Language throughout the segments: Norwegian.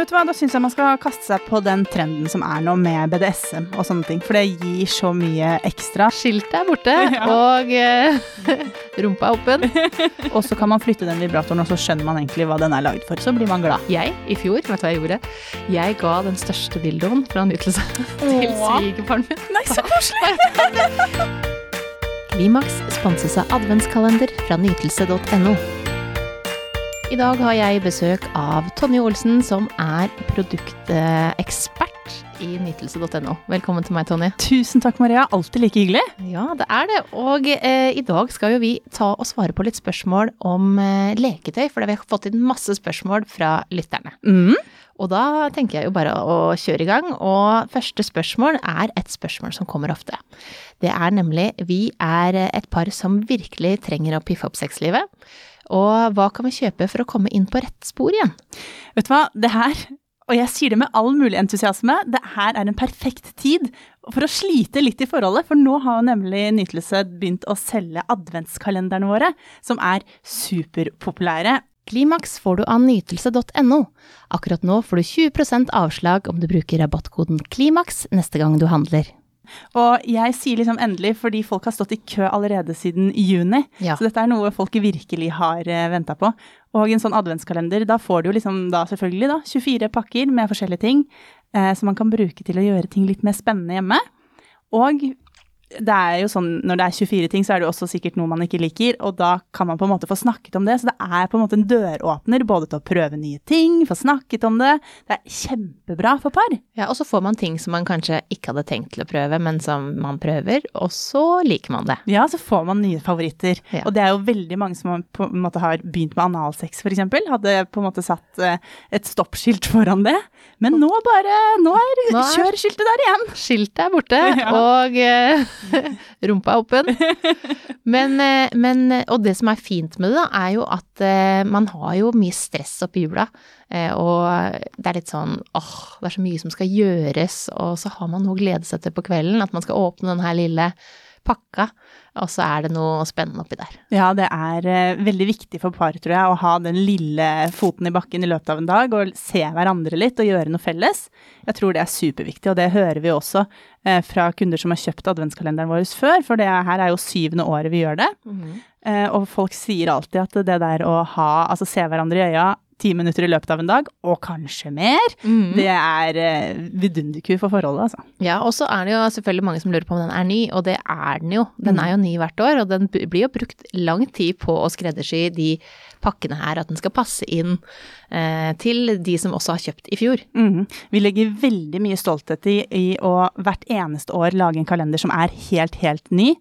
vet du hva, da syns jeg man skal kaste seg på den trenden som er nå med BDSM og sånne ting. For det gir så mye ekstra. Skiltet er borte, Ja. og eh, rumpa er åpen. Og så kan man flytte den vibratoren, og så skjønner man egentlig hva den er lagd for. Så blir man glad. Jeg, i fjor, vet du hva jeg gjorde? Jeg ga den største dildoen fra nytelse til svigerfaren min. Nei, så koselig! Klimaks sponses av adventskalender fra nytelse.no. I dag har jeg besøk av Tonje Olsen, som er produktekspert i nytelse.no. Velkommen til meg, Tonje. Tusen takk, Maria. Alltid like hyggelig. Ja, det er det. Og eh, i dag skal jo vi ta og svare på litt spørsmål om eh, leketøy, for vi har fått inn masse spørsmål fra lytterne. Mm. Og da tenker jeg jo bare å kjøre i gang. Og første spørsmål er et spørsmål som kommer ofte. Det er nemlig vi er et par som virkelig trenger å piffe opp sexlivet. Og hva kan vi kjøpe for å komme inn på rett spor igjen? Vet du hva, det her, og jeg sier det med all mulig entusiasme, det her er en perfekt tid for å slite litt i forholdet, for nå har nemlig Nytelse begynt å selge adventskalenderne våre, som er superpopulære. Klimaks får du av nytelse.no. Akkurat nå får du 20% avslag om du bruker rabattkoden KLIMAKS neste gang du handler. Og jeg sier liksom endelig fordi folk har stått i kø allerede siden juni. Ja. Så dette er noe folk virkelig har uh, venta på. Og en sånn adventskalender, da får du jo liksom da selvfølgelig da 24 pakker med forskjellige ting eh, som man kan bruke til å gjøre ting litt mer spennende hjemme. Og det er jo sånn, når det er 24 ting, så er det jo også sikkert noe man ikke liker, og da kan man på en måte få snakket om det. Så det er på en måte en døråpner både til å prøve nye ting, få snakket om det. Det er kjempebra for par. Ja, og så får man ting som man kanskje ikke hadde tenkt til å prøve, men som man prøver, og så liker man det. Ja, så får man nye favoritter. Ja. Og det er jo veldig mange som på en måte har begynt med analsex, f.eks. Hadde på en måte satt eh, et stoppskilt foran det. Men nå bare Nå er, Nå er- kjørskiltet der igjen. Skiltet er borte, Ja. og eh, rumpa er åpen. Men, eh, men, og det som er fint med det, da, er jo at eh, man har jo mye stress oppi jula. Eh, og det er litt sånn åh, det er så mye som skal gjøres, og så har man noe å glede seg til på kvelden. At man skal åpne den her lille pakka, og så er det noe spennende oppi der. Ja, det er eh, veldig viktig for par, tror jeg, å ha den lille foten i bakken i løpet av en dag, og se hverandre litt og gjøre noe felles. Jeg tror det er superviktig, og det hører vi også eh, fra kunder som har kjøpt adventskalenderen vår før, for det her er jo syvende året vi gjør det. Eh, og folk sier alltid at det der å ha, altså se hverandre i øya ti minutter i løpet av en dag, og kanskje mer, Mm. det er uh, vidunderku for forholdet, altså. Ja, og så er det jo selvfølgelig mange som lurer på om den er ny, og det er den jo. Den er jo ny hvert år, og den blir jo brukt lang tid på å skreddersy de pakkene her, at den skal passe inn eh, til de som også har kjøpt i fjor. Mm. Vi legger veldig mye stolthet i, i å hvert eneste år lage en kalender som er helt, helt ny.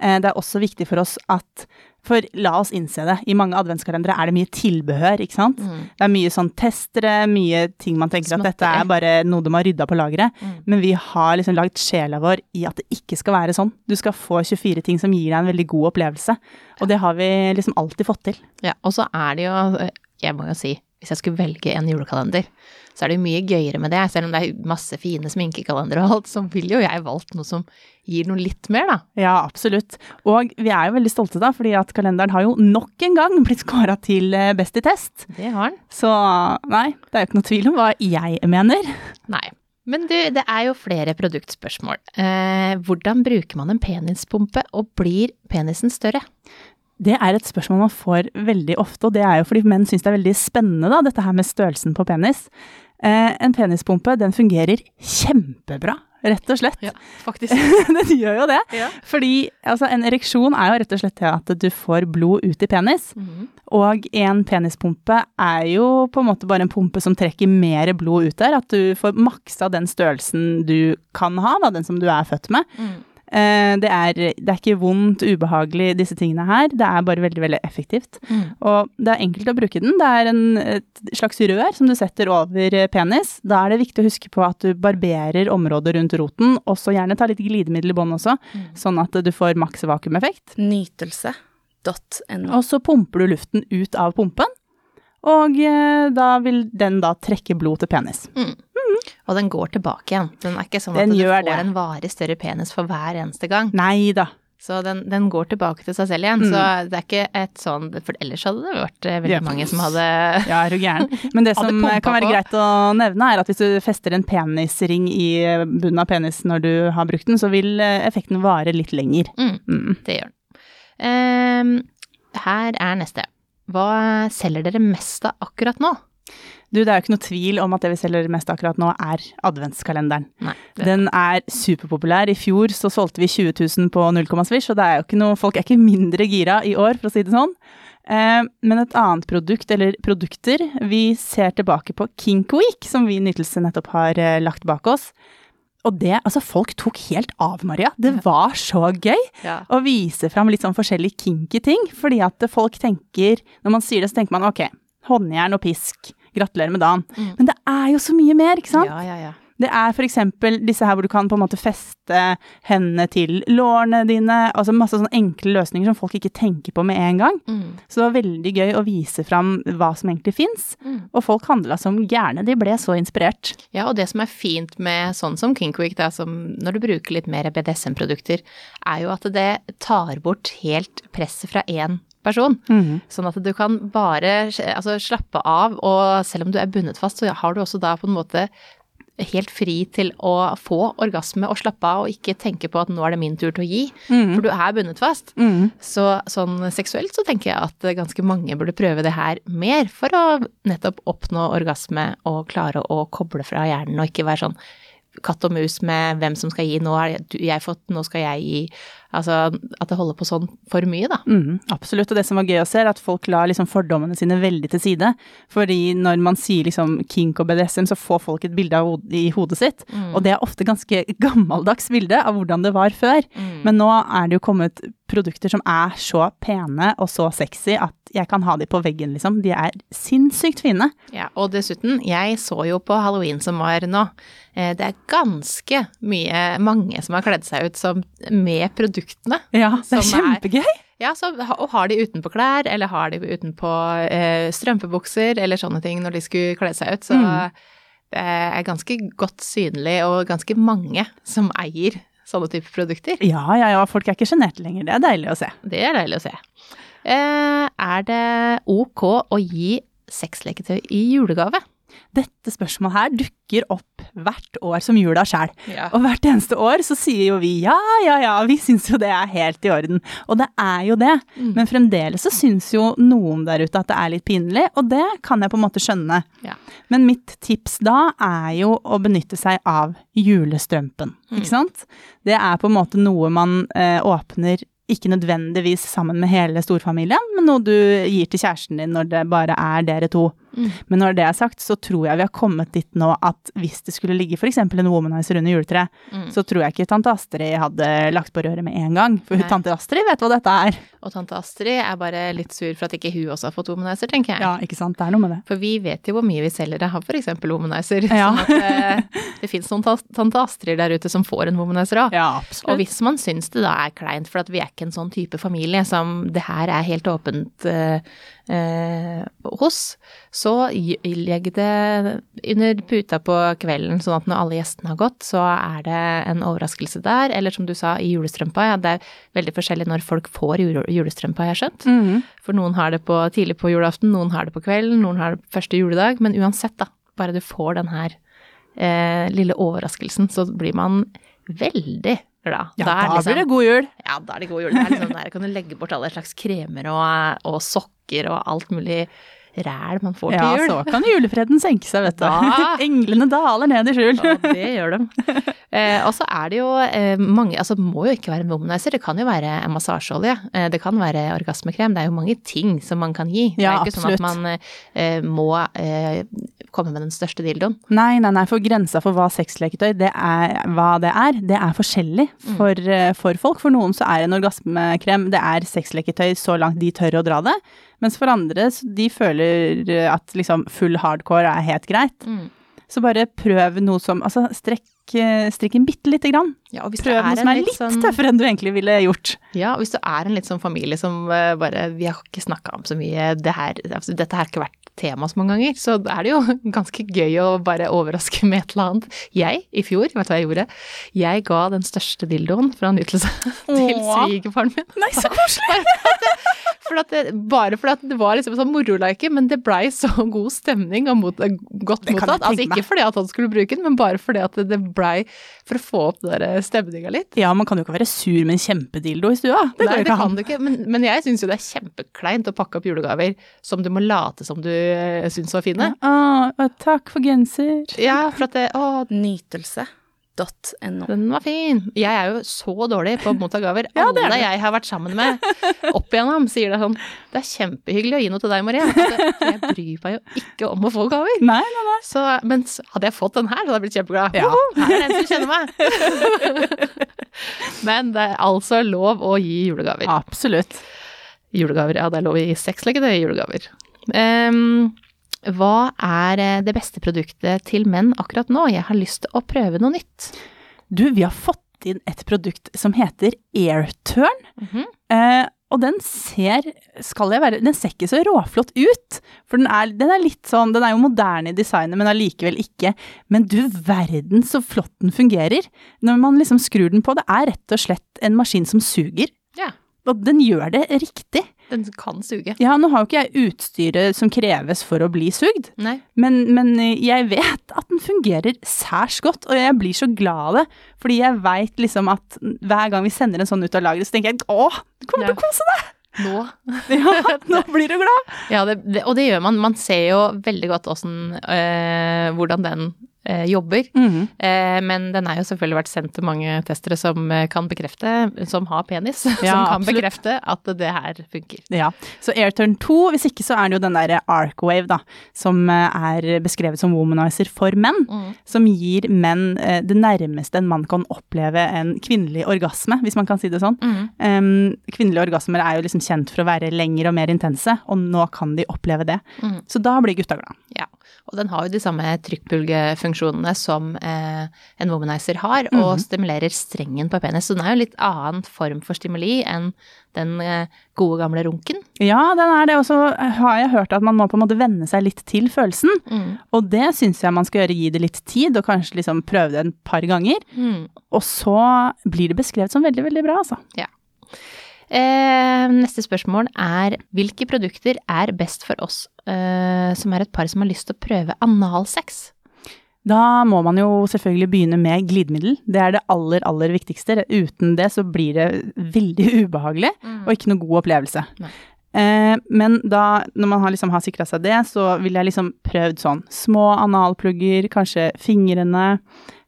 Eh, det er også viktig for oss at For la oss innse det, i mange adventskalendere er det mye tilbehør, ikke sant? Det er mye sånn testere, mye ting man tenker at dette er bare noe de har rydda på lageret. Men vi har liksom lagd sjela vår i at det ikke skal være sånn. Du skal få 24 ting som gir deg en veldig god opplevelse. Og det har vi liksom alltid fått til. Ja, og så er det jo, jeg må jo si, hvis jeg skulle velge en julekalender, så er det jo mye gøyere med det. Selv om det er masse fine sminkekalendere og alt, så ville jo jeg valgt noe som gir noe litt mer, da. Ja, absolutt. Og vi er jo veldig stolte da, fordi at kalenderen har jo nok en gang blitt kåra til eh, best i test. Det har den. Så nei, det er jo ikke noe tvil om hva jeg mener. Nei. Men du, det er jo flere produktspørsmål. Eh, hvordan bruker man en penispumpe, og blir penisen større? Det er et spørsmål man får veldig ofte, og det er jo fordi menn syns det er veldig spennende, da, dette her med størrelsen på penis. Eh, en penispumpe, den fungerer kjempebra, rett og slett. Ja, faktisk. den gjør jo det. Ja. Fordi altså, en ereksjon er jo rett og slett det at du får blod ut i penis. Mhm. Og en penispumpe er jo på en måte bare en pumpe som trekker mer blod ut der. At du får maksa den størrelsen du kan ha, da, den som du er født med. Mm. Eh, det, er, det er ikke vondt, ubehagelig, disse tingene her. Det er bare veldig, veldig effektivt. Mm. Og det er enkelt å bruke den. Det er en, et slags rør som du setter over penis. Da er det viktig å huske på at du barberer området rundt roten, og så gjerne ta litt glidemiddel i bånn også, sånn at du får maks vakuumeffekt. Nytelse.no. Og så pumper du luften ut av pumpen, og eh, da vil den da trekke blod til penis. Og den går tilbake igjen. Den er ikke sånn Den at du får det. en varig større penis for hver eneste gang. Nei da. Så den, den går tilbake til seg selv igjen. Mm. Så det er ikke et sånn For ellers hadde det vært eh, veldig Ja. mange som hadde Ja, er du gæren. Men det som kan være greit å nevne, er at hvis du fester en penisring i bunnen av penis når du har brukt den, så vil eh, effekten vare litt lenger. mm, Mm. Det gjør den. Um, her er neste. Hva selger dere mest av akkurat nå? Du, det er jo ikke noe tvil om at det vi selger mest akkurat nå, er adventskalenderen. Nei. Den er superpopulær. I fjor så solgte vi 20 000 på 0, svisj, og det er jo ikke noe, folk er ikke mindre gira i år, for å si det sånn. Eh, men et annet produkt, eller produkter, vi ser tilbake på Kink Week, som vi i Nytelse nettopp har eh, lagt bak oss. Og det, altså folk tok helt av, Maria. Det var så gøy ja. å vise fram litt sånn forskjellige kinky ting, fordi at folk tenker, når man sier det, så tenker man ok, håndjern og pisk, gratulerer med dagen. Mm. Men det er jo så mye mer, ikke sant? ja, ja, ja. Det er eksempel disse her hvor du kan på en måte feste hendene til lårene dine, altså masse sånne enkle løsninger som folk ikke tenker på med en gang. Mm. Så det var veldig gøy å vise fram hva som egentlig fins, Mm. og folk handla som gærne, de ble så inspirert. Ja, og det som er fint med sånn som Kinkweek, da, som når du bruker litt mer BDSM-produkter, er jo at det tar bort helt presset fra én person. Sånn at du kan bare altså, slappe av, og selv om du er bundet fast, så har du også da på en måte helt fri til å få orgasme og slappe av, og ikke tenke på at nå er det min tur til å gi, for du er bundet fast. Mm. Så sånn seksuelt så tenker jeg at ganske mange burde prøve det her mer for å nettopp oppnå orgasme og klare å koble fra hjernen og ikke være sånn katt og mus med hvem som skal gi, nå har jeg fått, nå skal jeg gi. Altså at det holder på sånn for mye, da. Mm, absolutt, og det som var gøy å se, er at folk la liksom fordommene sine veldig til side. Fordi når man sier liksom kink og BDSM, så får folk et bilde av hod- i hodet sitt. Og det er ofte ganske gammeldags bilde av hvordan det var før. Men nå er det jo kommet produkter som er så pene og så sexy at jeg kan ha de på veggen, liksom. De er sinnssykt fine. Ja, og dessuten, jeg så jo på halloween som var nå, eh, det er ganske mye, mange som har kledd seg ut som med produktene. Ja, det er kjempegøy! er-. Ja, så, og har de utenpå klær, eller har de utenpå eh, strømpebukser, eller sånne ting når de skulle kle seg ut. Så Mm. det er ganske godt synlig, og ganske mange som eier sånne typer produkter. Ja, ja, ja, folk er ikke sjenerte lenger. Det er deilig å se. Det er deilig å se. Eh, er det ok å gi sexleketøy i julegave? Dette spørsmålet her dukker opp hvert år som jula sjæl. Ja. Og hvert eneste år så sier jo vi ja, ja, ja, vi syns jo det er helt i orden. Og det er jo det. Mm. Men fremdeles så syns jo noen der ute at det er litt pinlig, og det kan jeg på en måte skjønne. Ja. Men mitt tips da er jo å benytte seg av julestrømpen, Mm. ikke sant? Det er på en måte noe man eh, åpner ikke nødvendigvis sammen med hele storfamilien, men noe du gir til kjæresten din når det bare er dere to. Mm. Men når det er sagt, så tror jeg vi har kommet dit nå at hvis det skulle ligge f.eks. en womanizer under juletreet, Mm. så tror jeg ikke tante Astrid hadde lagt på røret med en gang. For Nei. tante Astrid vet hva dette er. Og tante Astrid er bare litt sur for at ikke hun også har fått womanizer, tenker jeg. Ja, ikke sant. Det er noe med det. For vi vet jo hvor mye vi selger av f.eks. womanizer. Ja. Sånn at det, det fins noen tante Astrid der ute som får en womanizer òg. Ja, Og hvis man syns det da er kleint, for at vi er ikke en sånn type familie som det her er helt åpent eh, eh, hos, så legg det under puta på kvelden, sånn at når alle gjestene har gått, så er det en overraskelse der. Eller som du sa, i julestrømpa. Ja, det er veldig forskjellig når folk får julestrømpa, jeg har jeg skjønt. -hmm. For noen har det på, tidlig på julaften, noen har det på kvelden, noen har det første juledag. Men uansett, da, bare du får den her eh, lille overraskelsen, så blir man veldig glad. Ja, Da da liksom- blir det god jul. ja, da er det god jul. Det er liksom der kan du legge bort alle slags kremer og, og sokker og alt mulig ræl man får Ja, til jul. så kan julefreden senke seg, vet du. Da. Englene daler ned i skjul. Ja, det gjør de. Eh, og så er det jo eh, mange Altså, det må jo ikke være en womanizer. Det kan jo være en massasjeolje. Eh, det kan være orgasmekrem. Det er jo mange ting som man kan gi. Ja, det er ikke absolutt. sånn at man eh, må eh, komme med den største dildoen. Nei, nei, nei, for grensa for hva sexleketøy det er, hva det er, det er forskjellig for, mm. for folk. For noen så er en orgasmekrem det er sexleketøy så langt de tør å dra det. Mens for andre, så de føler eh, at liksom full hardcore er helt greit. Mm. Så bare prøv noe som Altså, strekk, eh, en bitte lite grann. Ja, og hvis Prøv noe som er litt sånn- tøffere enn du egentlig ville gjort. Ja, og hvis du er en litt sånn familie som bare Vi har ikke snakka om så mye det her, altså, Dette har ikke vært tema så mange ganger, så er det jo ganske gøy å bare overraske med et eller annet. Jeg, i fjor, vet du hva jeg gjorde? Jeg ga den største dildoen fra nytelse til svigerfaren min. Nei, så koselig! For det, bare fordi det var liksom sånn moroleike men det blei så god stemning og mot, godt mottatt. Altså ikke fordi at han skulle bruke den, men bare fordi at det blei for å få opp den stemninga litt. Ja, man kan jo ikke være sur med en kjempedildo i stua. Det Nei, det kan du ikke, men, men jeg syns jo det er kjempekleint å pakke opp julegaver som du må late som du uh, syns var fine. Ja, å, takk for genser. Ja, for at det, å, Nytelse.no. den var fin. Jeg er jo så dårlig på å motta gaver. Ja, Alle jeg har vært sammen med opp igjennom, sier det sånn Det er kjempehyggelig å gi noe til deg, Marie. Altså, jeg bryr meg jo ikke om å få gaver. Nei, nei, nei. Så, men hadde jeg fått den her, så hadde jeg blitt kjempeglad. Ja. Her er det en som kjenner meg. men det er altså lov å gi julegaver. Absolutt. Julegaver, ja det er lov å gi sexleggede julegaver. Ehm, hva er eh, det beste produktet til menn akkurat nå? Jeg har lyst til å prøve noe nytt. Du, vi har fått inn et produkt som heter Airturn. Mhm. Eh, og den ser, skal jeg være, den ser ikke så råflott ut. For den er, den er litt sånn, den er jo moderne i designet, men allikevel ikke. Men du verden så flott den fungerer. Når man liksom skrur den på, det er rett og slett en maskin som suger. Ja. Og den gjør det riktig. Den kan suge. Ja, nå har jo ikke jeg utstyret som kreves for å bli sugd. Nei. Men, men jeg vet at den fungerer særs godt, og jeg blir så glad av det. Fordi jeg veit liksom at hver gang vi sender en sånn ut av lageret, så tenker jeg åh, du kommer til å kose deg! Nå. Ja, nå blir du glad! Ja, det, det, og det gjør man. Man ser jo veldig godt åssen øh, hvordan den eh, jobber. Eh, men den er jo selvfølgelig vært sendt til mange testere som eh, kan bekrefte, som har penis, Ja, som kan absolutt. bekrefte at det her funker. Ja, så Airturn 2, hvis ikke så er det jo den der Arcwave da, som eh, er beskrevet som womanizer for menn, Mm. som gir menn eh, det nærmeste en mann kan oppleve en kvinnelig orgasme, hvis man kan si det sånn. Mm. Um, kvinnelige orgasmer er jo liksom kjent for å være lengre og mer intense, og nå kan de oppleve det. Mm. Så da blir gutta glad. Ja, og den har jo de samme trykkbulgefunksjonene som eh, en womanizer har, og Mhm. stimulerer strengen på penis. Så den er jo litt annen form for stimuli enn den eh, gode gamle runken. Ja, den er det, og så har jeg hørt at man må på en måte venne seg litt til følelsen. Mm. Og det syns jeg man skal gjøre, gi det litt tid, og kanskje liksom prøve det en par ganger. Mm. Og så blir det beskrevet som veldig, veldig bra, altså. Eh, neste spørsmål er hvilke produkter er best for oss eh, som er et par som har lyst til å prøve analsex? Da må man jo selvfølgelig begynne med glidemiddel. Det er det aller, aller viktigste. Uten det så blir det veldig ubehagelig, og ikke noe god opplevelse. Eh, men da, når man har, liksom, har sikra seg det, så vil jeg liksom prøvd sånn små analplugger, kanskje fingrene,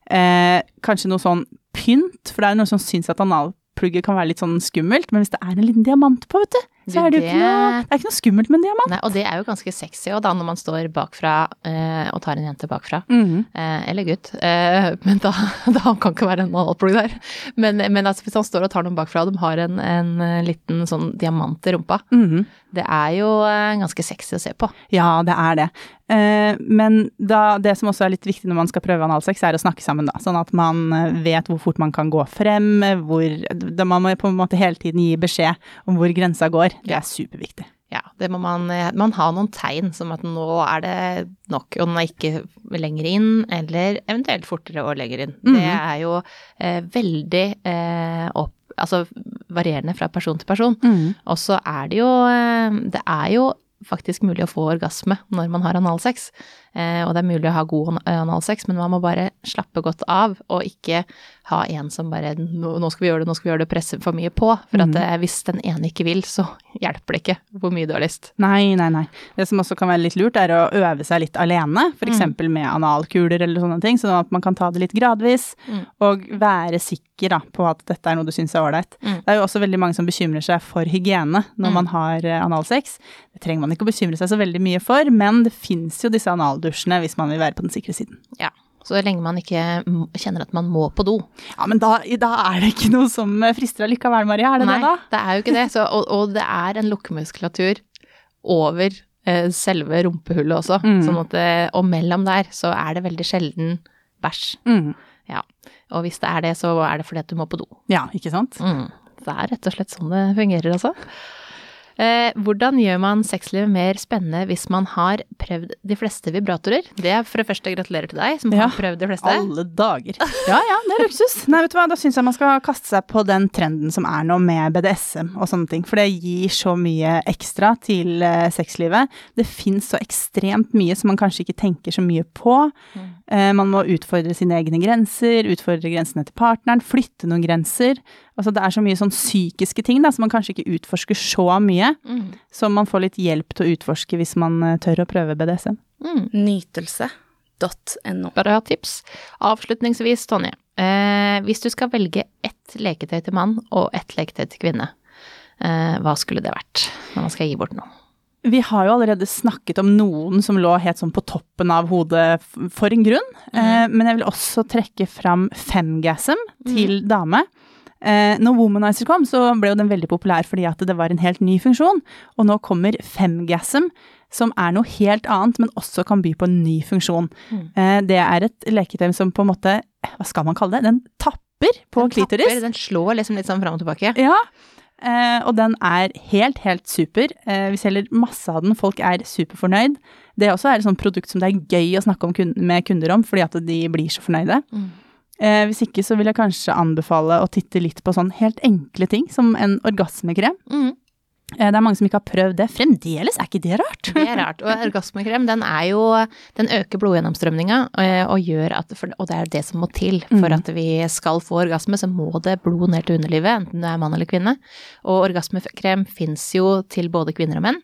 eh, kanskje noe sånn pynt, for det er jo noen som syns at analplugger kan være litt sånn skummelt, men hvis det er en liten diamant på, vet du, så er det jo ikke noe, det ikke noe skummelt med en diamant. Nei, og det er jo ganske sexy òg, da, når man står bakfra eh, og tar en jente bakfra. Mhm. Eh, eller gutt. Eh, men da, da kan ikke være en analplugg der. Men, men altså, hvis han står og tar noen bakfra, og de har en, en eh, liten sånn diamant i rumpa, Mhm. det er jo eh, ganske sexy å se på. Ja, det er det. Eh, men da, det som også er litt viktig når man skal prøve analsex, er å snakke sammen, da. Sånn at man vet hvor fort man kan gå frem, hvor Man må på en måte hele tiden gi beskjed om hvor grensa går. Det er superviktig. Ja, det må man eh, Man ha noen tegn som at nå er det nok, og den er ikke lenger inn, eller eventuelt fortere og lenger inn. Det Mhm. er jo eh, veldig eh, opp Altså varierende fra person til person. Og så er det jo eh, Det er jo faktisk mulig å få orgasme når man har analsex. Eh, og det er mulig å ha god analsex, men man må bare slappe godt av, og ikke ha en som bare nå, skal vi gjøre det, nå skal vi gjøre det', presse for mye på. For at Mhm. eh, hvis den ene ikke vil, så hjelper det ikke hvor mye du har lyst. Nei, nei, nei. Det som også kan være litt lurt, er å øve seg litt alene, f.eks. eksempel med analkuler eller sånne ting, sånn at man kan ta det litt gradvis, Mm. og være sikker da, på at dette er noe du syns er ålreit. Mm. Det er jo også veldig mange som bekymrer seg for hygiene når Mm. man har eh, analsex. Det trenger man ikke å bekymre seg så veldig mye for, men det fins jo disse analdusjene hvis man vil være på den sikre siden. Ja. Så lenge man ikke kjenner at man må på do. Ja, men da, da er det ikke noe som eh, frister allikevel, Maria, er det Nei, det da? det er jo ikke det. Så, og, og det er en lukkemuskulatur over eh, selve rumpehullet også. Mm. Sånn at og mellom der så er det veldig sjelden bæsj. Mm. Ja. Og hvis det er det, så er det fordi at du må på do. Ja, ikke sant? Mm. Det er rett og slett sånn det fungerer, altså. Eh, hvordan gjør man sexlivet mer spennende hvis man har prøvd de fleste vibratorer? Det er for det første gratulerer til deg, som Ja. har prøvd de fleste. Alle dager. Ja ja, det er luksus. Nei, vet du hva, da syns jeg man skal kaste seg på den trenden som er nå med BDSM og sånne ting. For det gir så mye ekstra til eh, sexlivet. Det fins så ekstremt mye som man kanskje ikke tenker så mye på. Mm. Eh, man må utfordre sine egne grenser, utfordre grensene til partneren, flytte noen grenser. Altså det er så mye sånn psykiske ting da, som man kanskje ikke utforsker så mye, Mm. som man får litt hjelp til å utforske hvis man eh, tør å prøve BDSM. Mm. Nytelse.no. ha tips. Avslutningsvis, Tonje. Eh, hvis du skal velge ett leketøy til mann og ett leketøy til kvinne, eh, hva skulle det vært når man skal gi bort noe? Vi har jo allerede snakket om noen som lå helt sånn på toppen av hodet for en grunn, eh, men jeg vil også trekke fram femgasm til dame. Eh, når Womanizer kom, så ble jo den veldig populær fordi at det var en helt ny funksjon, og nå kommer femgasm, som er noe helt annet, men også kan by på en ny funksjon. Mm. Eh, det er et leketøy som på en måte, hva skal man kalle det, den tapper på Den klitoris. tapper, Den slår liksom litt sånn fram og tilbake. Ja, og den er helt, helt super. Eh, vi selger masse av den, folk er superfornøyd. Det også er et sånt produkt som det er gøy å snakke om kun med kunder om, fordi at de blir så fornøyde. Mm. Eh, hvis ikke så vil jeg kanskje anbefale å titte litt på sånn helt enkle ting, som en orgasmekrem. Mm. Eh, det er mange som ikke har prøvd det. Fremdeles, er ikke det rart? Det er rart. Og orgasmekrem, den er jo Den øker blodgjennomstrømninga, eh, og gjør at Og det er det som må til for Mm. at vi skal få orgasme, så må det blod ned til underlivet, enten du er mann eller kvinne. Og orgasmekrem fins jo til både kvinner og menn.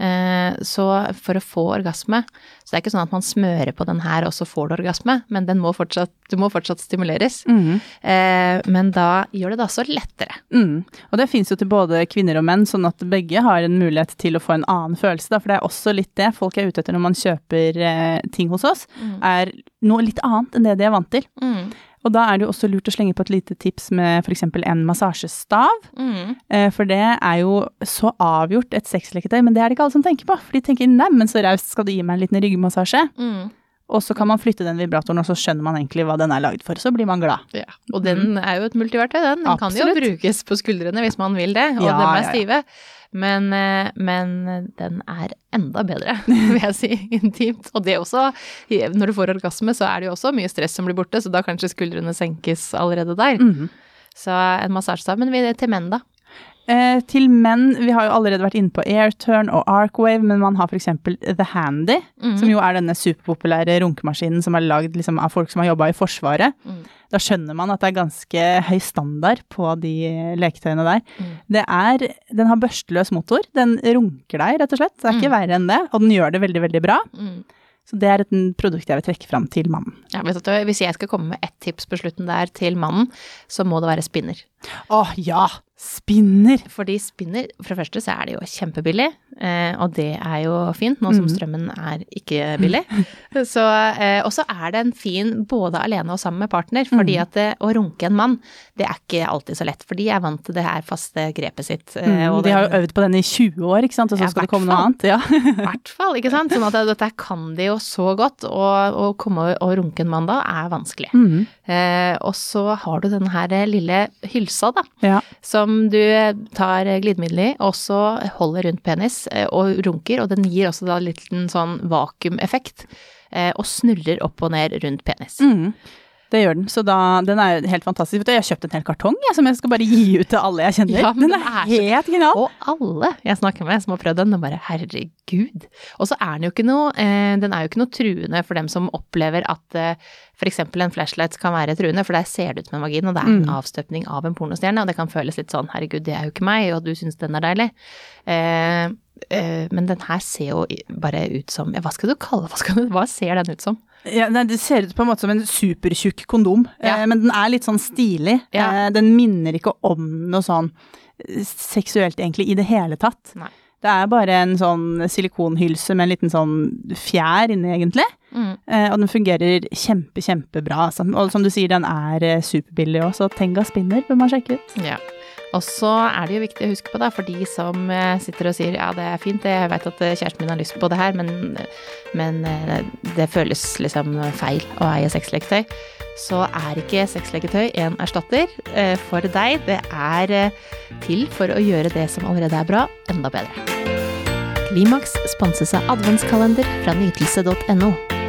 Eh, Så for å få orgasme Så det er ikke sånn at man smører på den her, og så får du orgasme, men den må fortsatt, du må fortsatt stimuleres. Mhm. Eh, Men da gjør det det også lettere. Mm. Og det fins jo til både kvinner og menn, sånn at begge har en mulighet til å få en annen følelse. Da. For det er også litt det folk er ute etter når man kjøper eh, ting hos oss, er noe litt annet enn det de er vant til. Mm. Og da er det jo også lurt å slenge på et lite tips med f.eks. en massasjestav. Mm. Eh, For det er jo så avgjort et sexleketøy, men det er det ikke alle som tenker på. For de tenker 'neimen, så raust, skal du gi meg en liten ryggmassasje'? Mm. Og så kan man flytte den vibratoren, og så skjønner man egentlig hva den er lagd for. Så blir man glad. Ja, og den er jo et multiverktøy, den. Den kan jo brukes på skuldrene hvis man vil det, og Ja, dem er stive. Men, eh, men den er enda bedre, vil jeg si, intimt. Og det også, når du får orgasme, så er det jo også mye stress som blir borte, så da kanskje skuldrene senkes allerede der. Mhm. Så en massasjestav. Men til menn, da? Eh, til menn, vi har jo allerede vært inne på Airturn og Arcwave, men man har f.eks. The Handy, mm. som jo er denne superpopulære runkemaskinen som er lagd liksom, av folk som har jobba i Forsvaret. Mm. Da skjønner man at det er ganske høy standard på de leketøyene der. Mm. Det er, den har børsteløs motor, den runker deg rett og slett. Det er ikke Mm. verre enn det, og den gjør det veldig, veldig bra. Mm. Så det er et produkt jeg vil trekke fram til mannen. Ja, vet du, hvis jeg skal komme med ett tips på slutten der til mannen, så må det være spinner. Å ja! Spinner! Fordi spinner, for det første så er det jo kjempebillig, eh, og det er jo fint, nå som Mhm. strømmen er ikke billig. Så, eh, og så er det en fin både alene og sammen med partner, fordi Mhm. at det, å runke en mann, det er ikke alltid så lett, for de er vant til det her faste grepet sitt. eh, Mm, de har jo øvd på den i 20 år, ikke sant, og så Ja, skal det komme noe annet. Ja. I hvert fall, ikke sant? Sånn at dette kan de jo så godt, og å komme og runke en mann da er vanskelig. Eh, og så har du den her lille hylsa, da, ja. som du tar glidemiddel i, og så holder rundt penis eh, og runker, og den gir også da en sånn vakuumeffekt, eh, og snurrer opp og ned rundt penis. Mhm. Det gjør den, så da, den er jo helt fantastisk. Jeg har kjøpt en hel kartong jeg, som jeg skal bare gi ut til alle jeg kjenner. Ja, men den den er, er helt genial. Og alle jeg snakker med som har prøvd den, de bare herregud. Og så er den jo ikke noe, eh, den er jo ikke noe truende for dem som opplever at eh, eksempel en flashlight kan være truende, for der ser det ut som en vagin, og det er en Mm. avstøpning av en pornostjerne, og det kan føles litt sånn herregud, det er jo ikke meg, og du syns den er deilig. Eh, eh, men den her ser jo bare ut som, ja, hva skal du kalle hva, skal du, hva ser den ut som? Ja, nei, det ser ut på en måte som en supertjukk kondom, Ja. eh, men den er litt sånn stilig. Ja. Eh, den minner ikke om noe sånn eh, seksuelt egentlig i det hele tatt. Nei. Det er bare en sånn silikonhylse med en liten sånn fjær inni, egentlig. Mm. Eh, og den fungerer kjempe, kjempebra. Altså. Og som du sier, den er eh, superbillig også, så Tenga spinner bør man sjekke ut. Ja. Og så er det jo viktig å huske på, da, for de som eh, sitter og sier ja, det er fint, jeg vet at eh, kjæresten min har lyst på det her, men, men eh, det føles liksom feil å eie sexleketøy, så er ikke sexleketøy en erstatter for deg. Det er til for å gjøre det som allerede er bra, enda bedre. Klimaks sponses av adventskalender fra nytelse.no.